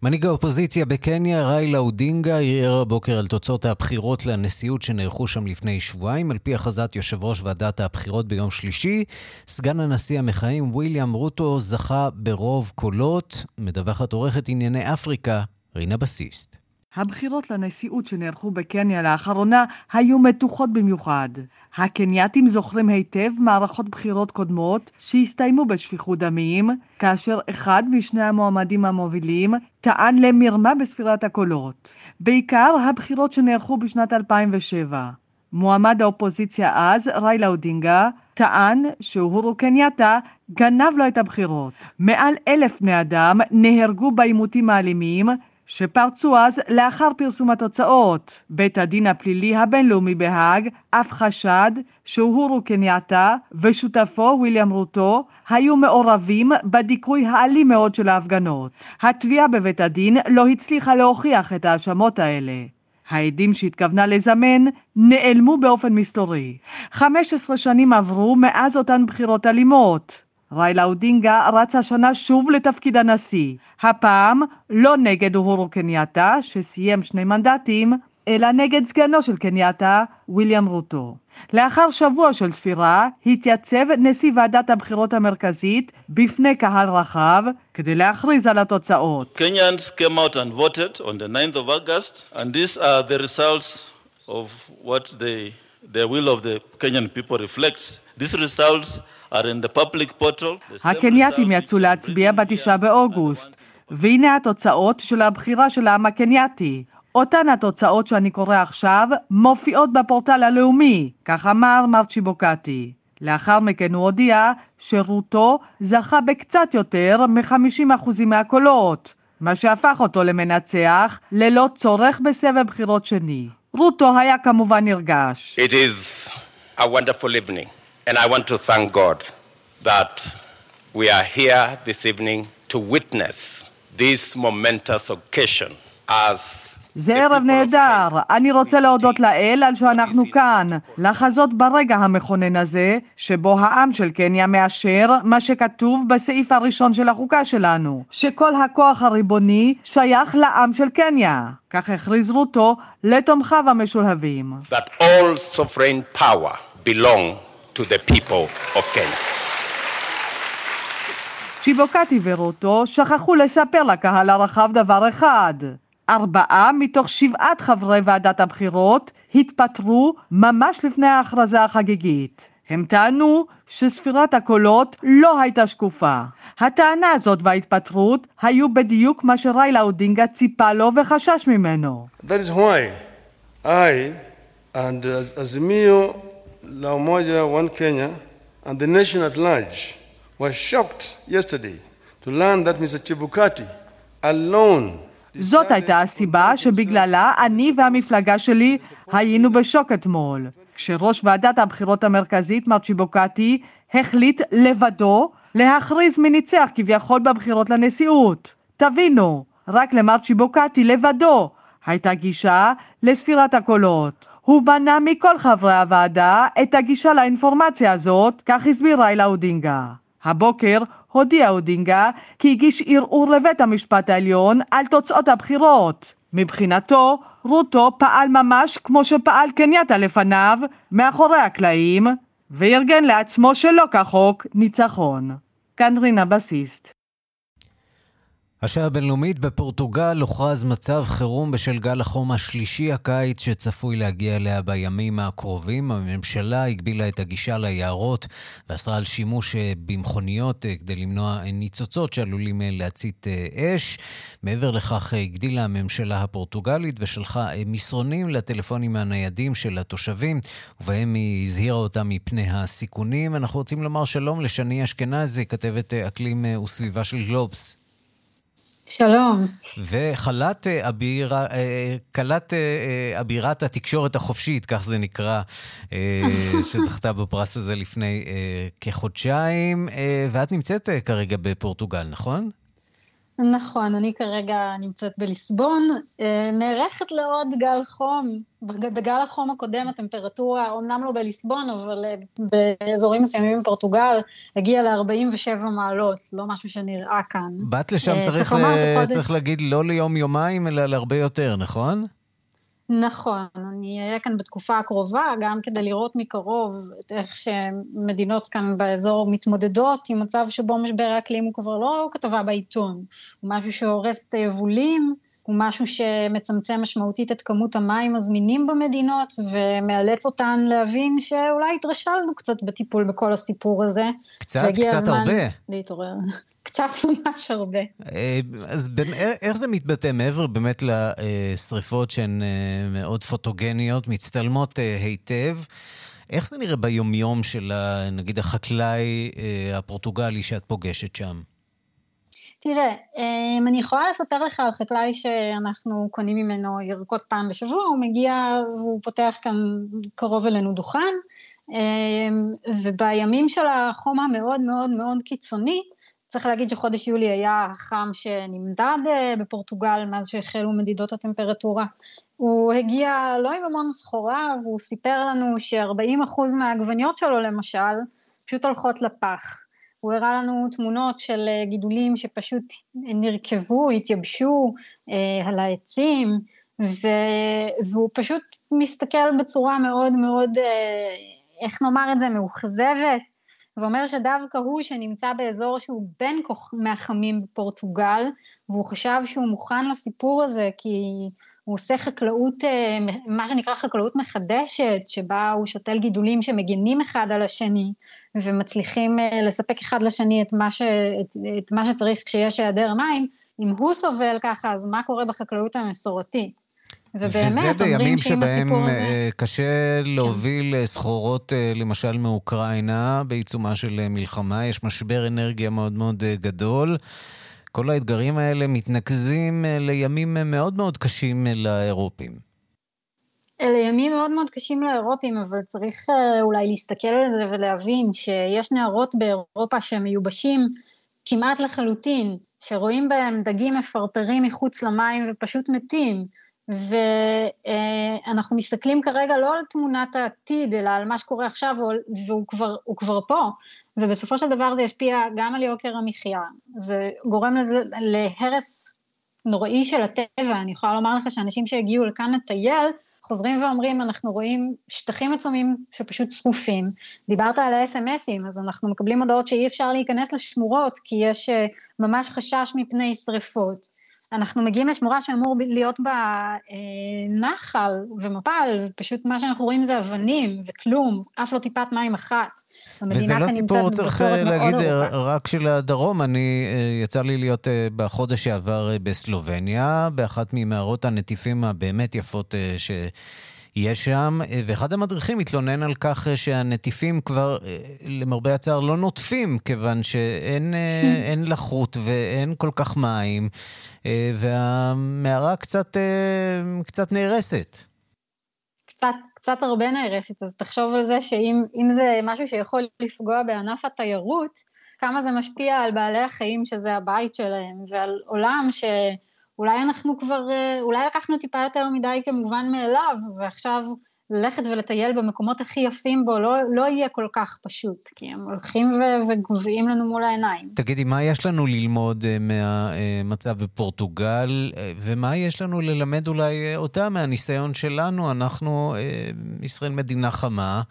מנהיג האופוזיציה בקניה, ריילה אודינגה, ערער הבוקר על תוצאות הבחירות לנשיאות שנערכו שם לפני שבועיים. על פי הכרזת יושב ראש ועדת הבחירות ביום שלישי, סגן הנשיא המכהן וויליאם רוטו זכה ברוב קולות. מדווחת עורכת ענייני אפריקה, רינה בסיסט. הבחירות לנשיאות שנערכו בקניה לאחרונה היו מתוחות במיוחד. הקנייתים זוכרים היטב מערכות בחירות קודמות שהסתיימו בשפיכות דמים, כאשר אחד משני המועמדים המובילים טען למרמה בספירת הקולות. בעיקר הבחירות שנערכו בשנת 2007. מועמד האופוזיציה אז, ריילה אודינגה, טען שאוהורו קנייתה גנב לו את הבחירות. מעל אלף בני אדם נהרגו בעימותים האלימים שפרצו אז לאחר פרסום התוצאות. בית הדין הפלילי הבינלאומי בהאג אף חשד שאוהורו קנייתה ושותפו וויליאם רוטו היו מעורבים בדיכוי האלים מאוד של ההפגנות. התביעה בבית הדין לא הצליחה להוכיח את ההאשמות האלה. העדים שהתכוונה לזמן נעלמו באופן מסתורי. 15 שנים עברו מאז אותן בחירות אלימות. ריילה אודינגה רץ השנה שוב לתפקיד הנשיא, הפעם לא נגד אוהורו קנייתה, שסיים שני מנדטים, אלא נגד סגנו של קנייתה, ויליאם רוטו. לאחר שבוע של ספירה, התייצב נשיא ועדת הבחירות המרכזית בפני קהל רחב כדי להכריז על התוצאות. Kenyans came out and voted on the 9th of August, and these are the results of what the, the will of the Kenyan people reflects. These results הקנייתים יצאו להצביע בתשעה באוגוסט, והנה התוצאות של הבחירה של העם הקנייתי. אותן התוצאות שאני קורא עכשיו מופיעות בפורטל הלאומי, כך אמר מר צ'יבוקטי. לאחר מכן הוא הודיע שרותו זכה בקצת יותר מ-50% מהקולות, מה שהפך אותו למנצח ללא צורך בסבב בחירות שני. רותו היה כמובן נרגש. It is a wonderful evening. And I want to thank God that we are here this evening to witness this momentous occasion as זה ערב נהדר. אני רוצה להודות לאל על שאנחנו כאן, לחזות ברגע המכונן הזה, שבו העם של קניה מאשר מה שכתוב בסעיף הראשון של החוקה שלנו, שכל הכוח הריבוני שייך לעם של קניה. כך הכריז רוטו לתומכיו המשולהבים. That all sovereign power belong to the people of Kenya. צ'יבוקטי ורוטו שכחו לספר לקהל הרחב דבר אחד. ארבעה מתוך שבעת חברי ועדת הבחירות התפטרו ממש לפני ההכרזה החגיגית. הם טענו שספירת הקולות לא הייתה שקופה. הטענה הזאת וההתפטרות היו בדיוק מה שריילה אודינגה ציפה לו וחשש ממנו. That is why I and Azimio La Umoja One Kenya and the nation at large were shocked yesterday to learn that Mr. Chibukati alone זאת הייתה הסיבה שבגללה אני והמפלגה שלי היינו בשוק אתמול, כשראש ועדת הבחירות המרכזית, מר צ'יבוקטי, החליט לבדו להכריז מי ניצח כביכול בבחירות לנשיאות. תבינו, רק למר צ'יבוקטי לבדו הייתה גישה לספירת הקולות. הוא מנע מכל חברי הוועדה את הגישה לאינפורמציה הזאת, כך הסביר ריילה אודינגה. הבוקר הודיע אודינגה כי הגיש ערעור לבית המשפט העליון על תוצאות הבחירות. מבחינתו, רוטו פעל ממש כמו שפעל קנייתה לפניו, מאחורי הקלעים, וארגן לעצמו שלא כחוק ניצחון. כאן רינה בסיסט. השעה הבינלאומית בפורטוגל הוכרז מצב חירום בשל גל החום השלישי הקיץ שצפוי להגיע אליה בימים הקרובים. הממשלה הגבילה את הגישה ליערות ואסרה על שימוש אה, במכוניות אה, כדי למנוע ניצוצות שעלולים אה, להצית אש. מעבר לכך הגדילה הממשלה הפורטוגלית ושלחה מסרונים לטלפונים הניידים של התושבים, ובהם היא הזהירה אותם מפני הסיכונים. אנחנו רוצים לומר שלום לשני אשכנזי, כתבת אקלים וסביבה של גלובס. שלום. וחלת אה, אבירה, אה, כלת אה, אבירת התקשורת החופשית, כך זה נקרא, שזכתה בפרס הזה לפני כחודשיים, ואת נמצאת כרגע בפורטוגל, נכון? נכון, אני כרגע נמצאת בליסבון, אה, נערכת לעוד גל חום. בגל החום הקודם הטמפרטורה, אומנם לא בליסבון, אבל אה, באזורים מסוימים בפורטוגל, הגיעה ל-47 מעלות, לא משהו שנראה כאן. באת לשם, אה, צריך, צריך, ל... שחודש... צריך להגיד, לא ליום-יומיים, אלא להרבה יותר, נכון? נכון, אני אהיה כאן בתקופה הקרובה, גם כדי לראות מקרוב את איך שמדינות כאן באזור מתמודדות עם מצב שבו משבר האקלים הוא כבר לא כתבה בעיתון, הוא משהו שהורס את היבולים, הוא משהו שמצמצם משמעותית את כמות המים הזמינים במדינות ומאלץ אותן להבין שאולי התרשלנו קצת בטיפול בכל הסיפור הזה. קצת, קצת הרבה. להתעורר. קצת ממש הרבה. אה, אז איך זה מתבטא מעבר באמת לשריפות שהן אה, מאוד פוטוגניות, מצטלמות אה, היטב? איך זה נראה ביומיום של נגיד החקלאי הפורטוגלי שאת פוגשת שם? תראה, אני יכולה לספר לך על חקלאי שאנחנו קונים ממנו ירקות פעם בשבוע, הוא מגיע והוא פותח כאן קרוב אלינו דוכן, ובימים של החום המאוד מאוד מאוד קיצוני, צריך להגיד שחודש יולי היה החם שנמדד אה, בפורטוגל מאז שהחלו מדידות הטמפרטורה. הוא הגיע לא עם המון סחורה, והוא סיפר לנו ש-40% מהעגבניות שלו למשל, פשוט הולכות לפח. הוא הראה לנו תמונות של אה, גידולים שפשוט נרקבו, התייבשו אה, על העצים, ו... והוא פשוט מסתכל בצורה מאוד מאוד, אה, איך נאמר את זה, מאוכזבת, ואומר שדווקא הוא שנמצא באזור שהוא בין כוח מהחמים בפורטוגל, והוא חשב שהוא מוכן לסיפור הזה כי הוא עושה חקלאות, אה, מה שנקרא חקלאות מחדשת, שבה הוא שותל גידולים שמגינים אחד על השני, ומצליחים אה, לספק אחד לשני את מה, ש, את, את מה שצריך כשיש היעדר מים, אם הוא סובל ככה, אז מה קורה בחקלאות המסורתית? ובאמת, וזה בימים שבהם הזה... אה, קשה להוביל כן. סחורות, למשל מאוקראינה, בעיצומה של מלחמה, יש משבר אנרגיה מאוד מאוד גדול. כל האתגרים האלה מתנקזים אה, לימים אה, מאוד מאוד קשים אה, לאירופים. אלה ימים מאוד מאוד קשים לאירופים, אבל צריך אולי להסתכל על זה ולהבין שיש נערות באירופה שהם מיובשים כמעט לחלוטין, שרואים בהם דגים מפרפרים מחוץ למים ופשוט מתים. ואנחנו מסתכלים כרגע לא על תמונת העתיד, אלא על מה שקורה עכשיו, והוא כבר, כבר פה, ובסופו של דבר זה ישפיע גם על יוקר המחיה, זה גורם לזה, להרס נוראי של הטבע, אני יכולה לומר לך שאנשים שהגיעו לכאן לטייל, חוזרים ואומרים, אנחנו רואים שטחים עצומים שפשוט צפופים. דיברת על ה-SMSים, אז אנחנו מקבלים הודעות שאי אפשר להיכנס לשמורות, כי יש אה, ממש חשש מפני שריפות. אנחנו מגיעים לשמורה שאמור להיות בה אה, נחל ומפל, ופשוט מה שאנחנו רואים זה אבנים וכלום, אף לא טיפת מים אחת. וזה לא סיפור, צריך אה, להגיד, אה, רק של הדרום. אני, אה, יצא לי להיות בחודש שעבר בסלובניה, באחת ממערות הנטיפים הבאמת יפות ש... יש שם, ואחד המדריכים התלונן על כך שהנטיפים כבר, למרבה הצער, לא נוטפים, כיוון שאין לחות ואין כל כך מים, והמערה קצת, קצת נהרסת. קצת, קצת הרבה נהרסת, אז תחשוב על זה שאם זה משהו שיכול לפגוע בענף התיירות, כמה זה משפיע על בעלי החיים שזה הבית שלהם, ועל עולם שאולי אנחנו כבר, אולי לקחנו טיפה יותר מדי כמובן מאליו, ועכשיו ללכת ולטייל במקומות הכי יפים בו לא, לא יהיה כל כך פשוט, כי הם הולכים ו- וגוועים לנו מול העיניים. תגידי, מה יש לנו ללמוד uh, מהמצב בפורטוגל, uh, ומה יש לנו ללמד אולי אותה מהניסיון שלנו? אנחנו, ישראל מדינה חמה,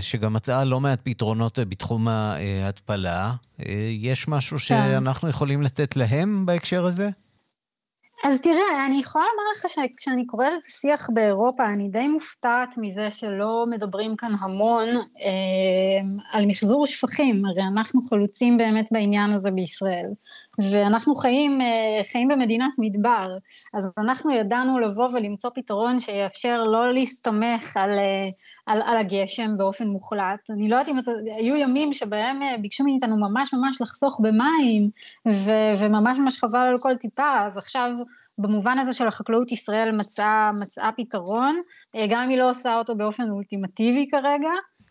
שגם מצאה לא מעט פתרונות uh, בתחום ההתפלה. Uh, יש משהו כן. שאנחנו יכולים לתת להם בהקשר הזה? אז תראה, אני יכולה לומר לך שכשאני קוראת את השיח באירופה, אני די מופתעת מזה שלא מדברים כאן המון אה, על מחזור שפכים, הרי אנחנו חלוצים באמת בעניין הזה בישראל, ואנחנו חיים, אה, חיים במדינת מדבר, אז אנחנו ידענו לבוא ולמצוא פתרון שיאפשר לא להסתמך על... אה, על, על הגשם באופן מוחלט. אני לא יודעת אם היו ימים שבהם אה, ביקשו מאיתנו ממש ממש לחסוך במים, ו, וממש ממש חבל על כל טיפה, אז עכשיו במובן הזה של החקלאות ישראל מצאה, מצאה פתרון, גם אם היא לא עושה אותו באופן אולטימטיבי כרגע.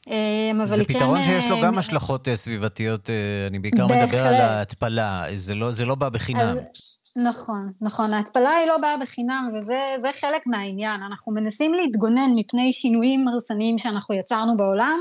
אה, זה פתרון כן, שיש לו גם השלכות סביבתיות, אני בעיקר בהחלט. מדבר על ההתפלה, זה לא, זה לא בא בחינם. אז, נכון, נכון, ההתפלה היא לא באה בחינם וזה חלק מהעניין, אנחנו מנסים להתגונן מפני שינויים הרסניים שאנחנו יצרנו בעולם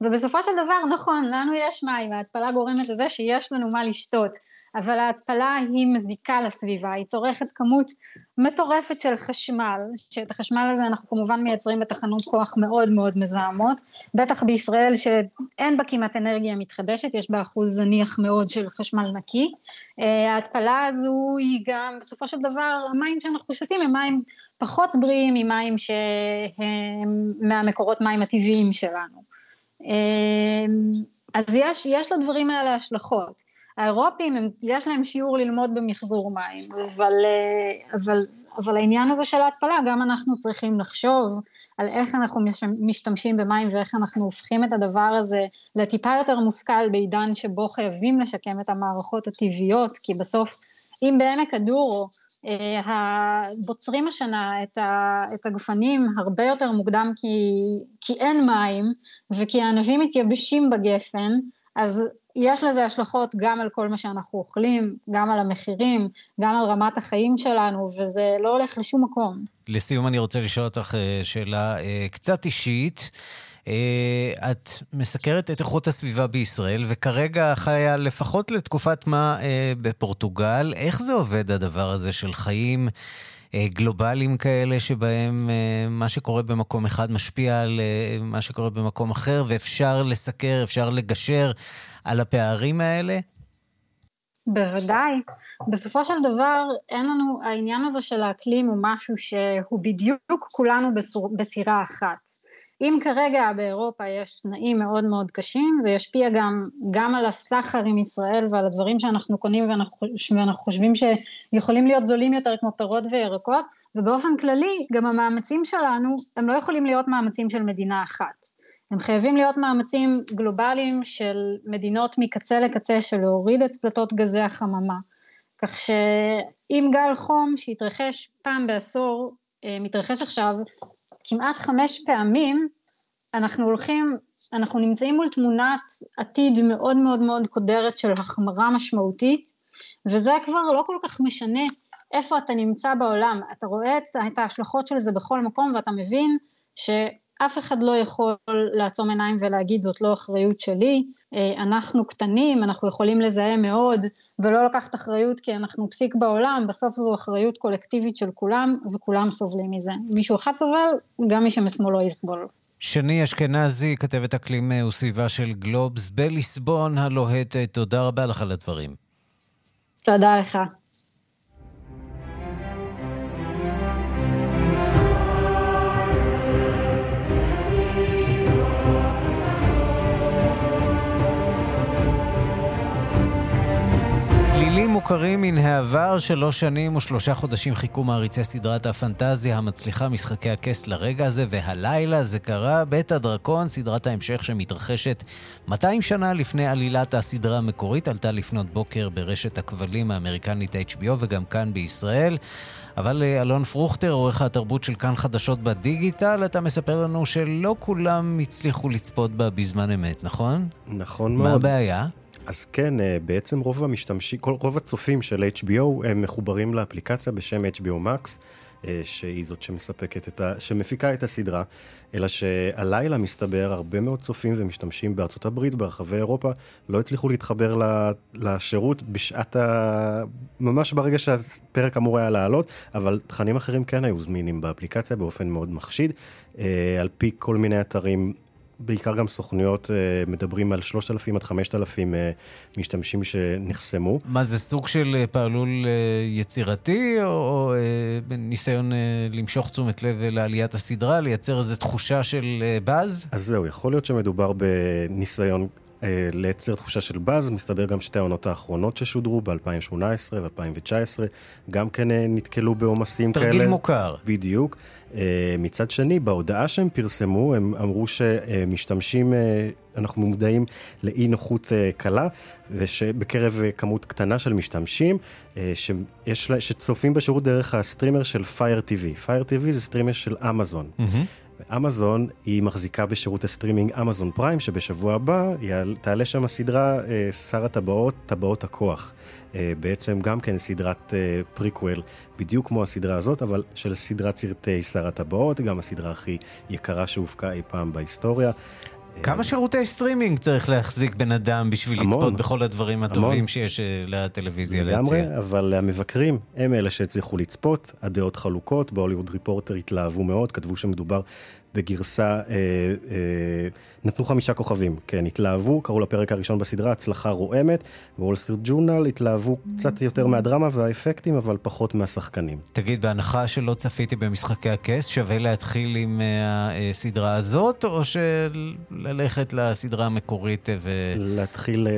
ובסופו של דבר נכון, לנו יש מים, ההתפלה גורמת לזה שיש לנו מה לשתות אבל ההתפלה היא מזיקה לסביבה, היא צורכת כמות מטורפת של חשמל, שאת החשמל הזה אנחנו כמובן מייצרים בתחנות כוח מאוד מאוד מזהמות, בטח בישראל שאין בה כמעט אנרגיה מתחדשת, יש בה אחוז זניח מאוד של חשמל נקי, אה, ההתפלה הזו היא גם בסופו של דבר המים שאנחנו שותים הם מים פחות בריאים ממים שהם מהמקורות מים הטבעיים שלנו. אה, אז יש, יש לדברים האלה השלכות. האירופים, הם, יש להם שיעור ללמוד במחזור מים, אבל, אה, אבל, אבל העניין הזה של ההתפלה, גם אנחנו צריכים לחשוב על איך אנחנו משתמשים במים ואיך אנחנו הופכים את הדבר הזה לטיפה יותר מושכל בעידן שבו חייבים לשקם את המערכות הטבעיות, כי בסוף אם בעמק הדורו אה, בוצרים השנה את, ה, את הגפנים הרבה יותר מוקדם כי, כי אין מים וכי הענבים מתייבשים בגפן, אז יש לזה השלכות גם על כל מה שאנחנו אוכלים, גם על המחירים, גם על רמת החיים שלנו, וזה לא הולך לשום מקום. לסיום אני רוצה לשאול אותך אה, שאלה אה, קצת אישית. אה, את מסקרת את איכות הסביבה בישראל, וכרגע חיה לפחות לתקופת מה בפורטוגל. איך זה עובד הדבר הזה של חיים גלובליים כאלה, שבהם מה שקורה במקום אחד משפיע על מה שקורה במקום אחר, ואפשר לסקר, אפשר לגשר על הפערים האלה? בוודאי. בסופו של דבר, אין לנו, העניין הזה של האקלים הוא משהו שהוא בדיוק כולנו בסור, בסירה אחת. אם כרגע באירופה יש תנאים מאוד מאוד קשים, זה ישפיע גם, גם על הסחר עם ישראל ועל הדברים שאנחנו קונים ואנחנו, ואנחנו חושבים שיכולים להיות זולים יותר כמו פירות וירקות, ובאופן כללי גם המאמצים שלנו הם לא יכולים להיות מאמצים של מדינה אחת. הם חייבים להיות מאמצים גלובליים של מדינות מקצה לקצה של להוריד את פלטות גזי החממה. כך שאם גל חום שהתרחש פעם בעשור, אה, מתרחש עכשיו כמעט חמש פעמים, אנחנו הולכים, אנחנו נמצאים מול תמונת עתיד מאוד מאוד מאוד קודרת של החמרה משמעותית, וזה כבר לא כל כך משנה איפה אתה נמצא בעולם, אתה רואה את ההשלכות של זה בכל מקום ואתה מבין ש... אף אחד לא יכול לעצום עיניים ולהגיד זאת לא אחריות שלי, אה, אנחנו קטנים, אנחנו יכולים לזהם מאוד ולא לקחת אחריות כי אנחנו פסיק בעולם, בסוף זו אחריות קולקטיבית של כולם וכולם סובלים מזה. מישהו אחד סובל, גם מי שמשמאלו יסבול. שני אשכנזי, כתבת אקלים אה, וסביבה של גלובס בליסבון הלוהטת, תודה רבה לך על הדברים. תודה לך. תרגילים מוכרים מן העבר, שלוש שנים ושלושה חודשים חיכו מעריצי סדרת הפנטזיה המצליחה משחקי הכס לרגע הזה, והלילה זה קרה. בית הדרקון, סדרת ההמשך שמתרחשת 200 שנה לפני עלילת הסדרה המקורית, עלתה לפנות בוקר ברשת הכבלים האמריקנית HBO וגם כאן בישראל. אבל אה, אלון פרוכטר, עורך התרבות של כאן חדשות בדיגיטל, אתה מספר לנו שלא כולם הצליחו לצפות בה בזמן אמת, נכון? נכון מאוד. מה הבעיה? אז כן, אה, בעצם רוב המשתמשים, רוב הצופים של HBO הם מחוברים לאפליקציה בשם HBO Max, אה, שהיא זאת שמספקת את ה... שמפיקה את הסדרה, אלא שהלילה מסתבר הרבה מאוד צופים ומשתמשים בארצות הברית, ברחבי אירופה, לא הצליחו להתחבר לשירות בשעת ה... ממש ברגע שהפרק אמור היה לעלות, אבל תכנים אחרים כן היו זמינים באפליקציה באופן מאוד מחשיד. אה, על פי כל מיני אתרים בעיקר גם סוכנויות אה, מדברים על 3,000 עד 5,000 אה, משתמשים שנחסמו. מה זה סוג של אה, פעלול יצירתי, או, או ניסיון למשוך תשומת לב לעליית הסדרה, לייצר איזו תחושה של באז? אז זהו, יכול להיות שמדובר בניסיון לייצר תחושה של באז, מסתבר גם שתי העונות האחרונות ששודרו ב-2018 ו-2019, גם כן נתקלו בעומסים כאלה. תרגיל מוכר. בדיוק. אה, מצד שני, בהודעה שהם פרסמו, הם אמרו שמשתמשים, אה, אנחנו מודעים לאי נוחות אה, קלה, ושבקרב כמות קטנה של משתמשים, שיש, שצופים בשירות דרך הסטרימר של Fire TV. Fire TV זה סטרימר של אמזון. Mm-hmm. אמזון היא מחזיקה בשירות הסטרימינג אמזון פריים, שבשבוע הבא תעלה שם הסדרה שר הטבעות, טבעות הכוח. אה, בעצם גם כן סדרת פריקוול, אה, בדיוק כמו הסדרה הזאת, אבל של סדרת סרטי שר הטבעות, גם הסדרה הכי יקרה שהופקה אי פעם בהיסטוריה. כמה שירותי סטרימינג צריך להחזיק בן אדם בשביל המון, לצפות בכל הדברים הטובים המון. שיש אה, לטלוויזיה להציע? לגמרי, אבל המבקרים הם אלה שהצליחו לצפות, הדעות חלוקות, בהוליווד ריפורטר התלהבו מאוד, כתבו שמדובר בגרסה, אה, אה, נתנו חמישה כוכבים, כן, התלהבו, קראו לפרק הראשון בסדרה הצלחה רועמת, בוול סטריט ג'ורנל התלהבו קצת יותר מהדרמה והאפקטים, אבל פחות מהשחקנים. תגיד, בהנחה שלא צפיתי במשחקי הכס, שווה להתחיל עם אה, הסדרה הזאת, או שללכת לסדרה המקורית ו... להתחיל, אה,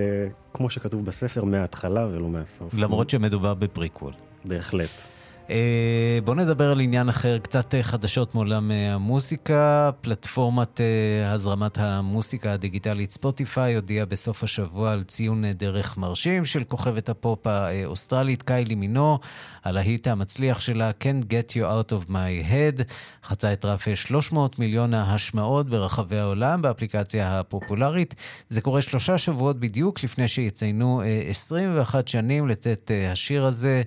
כמו שכתוב בספר, מההתחלה ולא מהסוף. למרות שמדובר בפריקוול. בהחלט. אה, בואו נדבר על עניין אחר, קצת אה, חדשות מעולם אה, המוסיקה. פלטפורמת הזרמת המוסיקה הדיגיטלית ספוטיפיי הודיעה בסוף השבוע על ציון דרך מרשים של כוכבת הפופ האוסטרלית קיילי מינוג, הלהיט המצליח שלה Can't Get You Out of My Head, חצה את רף 300 מיליון ההשמעות ברחבי העולם באפליקציה הפופולרית. זה קורה שלושה שבועות בדיוק לפני שיציינו 21 שנים לצאת השיר הזה.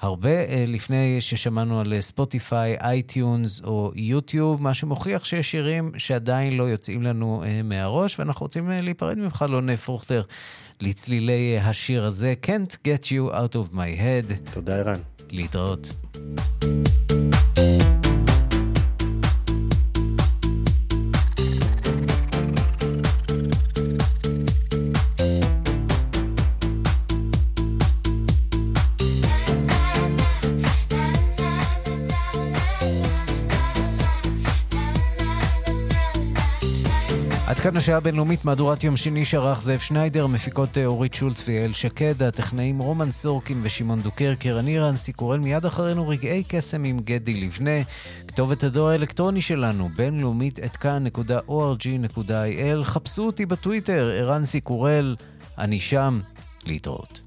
הרבה אה, לפני ששמענו על ספוטיפיי, אייטיונס או יוטיוב, מה שמוכיח שיש שירים שעדיין לא יוצאים לנו אה, מהראש, ואנחנו רוצים להיפרד ממך, לונה פרוכטר, לצלילי השיר הזה, Can't Get You Out of My Head. תודה, ערן. להתראות. כאן השעה הבינלאומית, מהדורת יום שני שערך זאב שניידר, מפיקות אה, אורית שולץ ויעל שקד, הטכנאים רומן סורקין ושמעון דוקרקר, אני רנסי קורל, מיד אחרינו רגעי קסם עם גדי לבנה, כתובת הדואר האלקטרוני שלנו, בינלאומית את כאן.org.il, חפשו אותי בטוויטר, ערן סיקורל, אני שם, להתראות.